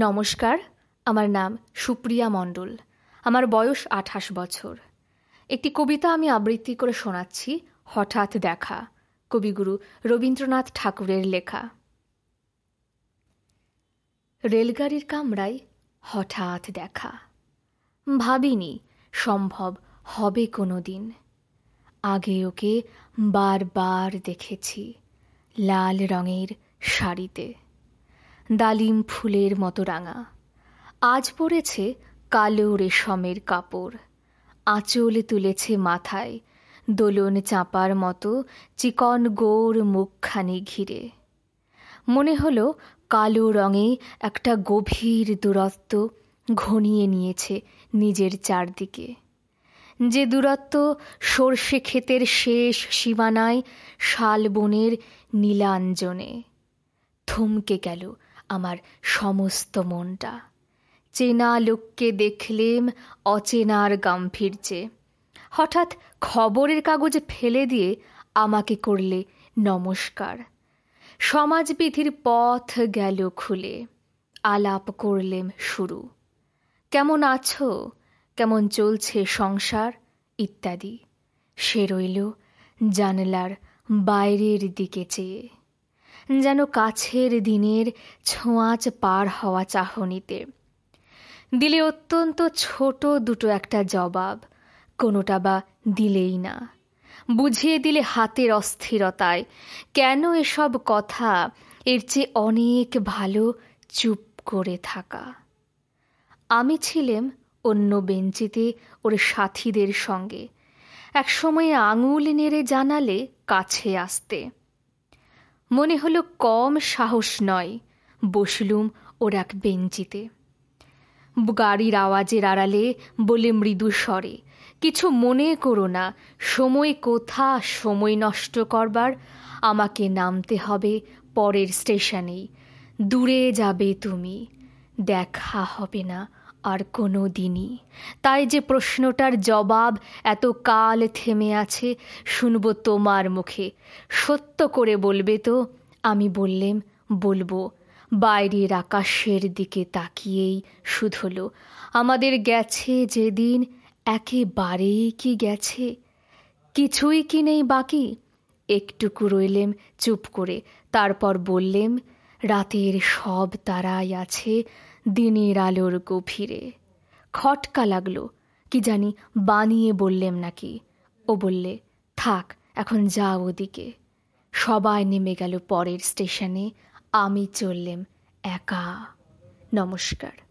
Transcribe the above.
নমস্কার, আমার নাম সুপ্রিয়া মণ্ডল। আমার বয়স আঠাশ বছর। একটি কবিতা আমি আবৃত্তি করে শোনাচ্ছি, হঠাৎ দেখা। কবিগুরু রবীন্দ্রনাথ ঠাকুরের লেখা। রেলগাড়ির কামরায় হঠাৎ দেখা। ভাবিনি সম্ভব হবে কোনো দিন আগে ওকে বারবার দেখেছি লাল রঙের শাড়িতে। ডালিম ফুলের মতো রাঙা। আজ পড়েছে কালো রেশমের কাপড়। আঁচল তুলেছে মাথায় দোলন চাঁপার মতো চিকন গৌর মুখখানি ঘিরে। মনে হলো কালো রঙে একটা গভীর দূরত্ব ঘনিয়ে নিয়েছে নিজের চারদিকে। যে দূরত্ব সর্ষে ক্ষেতের শেষ সীমানায় শালবনের নীলাঞ্জনে। থমকে গেল আমার সমস্ত মনটা। চেনা লোককে দেখলেম অচেনার গাম্ভীর্যে। হঠাৎ খবরের কাগজ ফেলে দিয়ে আমাকে করলে নমস্কার। সমাজবিধির পথ গেল খুলে, আলাপ করলেম শুরু। কেমন আছো? কেমন চলছে সংসার? ইত্যাদি। সে রইল জানলার বাইরের দিকে চেয়ে। যেন কাছের দিনের ছোঁয়াচ পার হওয়া চাহনিতে। দিলে অত্যন্ত ছোট দুটো একটা জবাব, কোনোটা বা দিলেই না। বুঝিয়ে দিলে হাতের অস্থিরতায়, কেন এসব কথা এর চেয়ে অনেক ভালো চুপ করে থাকা? আমি ছিলাম অন্য বেঞ্চিতে ওর সাথীদের সঙ্গে। একসময় আঙুল নেড়ে জানালে কাছে আসতে। মনে হলো কম সাহস নয়, বসলুম ওর এক বেঞ্চিতে। গাড়ির আওয়াজের আড়ালে বলে মৃদু স্বরে, কিছু মনে করো না, সময় কোথা, সময় নষ্ট করবার, আমাকে নামতে হবে পরের স্টেশনেই, দূরে যাবে তুমি, দেখা হবে না আর কোনো দিনই। তাই যে প্রশ্নটার জবাব এত কাল থেমে আছে, শুনব তোমার মুখে। সত্য করে বলবে তো, আমি বললেম, বলব, বাইরের আকাশের দিকে তাকিয়েই শুধলো। আমাদের গেছে যেদিন, একেবারেই কি গেছে? কিছুই কি নেই বাকি? একটুকু রইলেম চুপ করে, তারপর বললেম, রাতের সব তারাই আছে দিনের আলোর গভীরে। খটকা লাগল, কি জানি বানিয়ে বললেম নাকি। ও বললে, থাক, এখন যা ওদিকে। সবাই নেমে গেল পরের স্টেশনে, আমি চললেম একা। নমস্কার।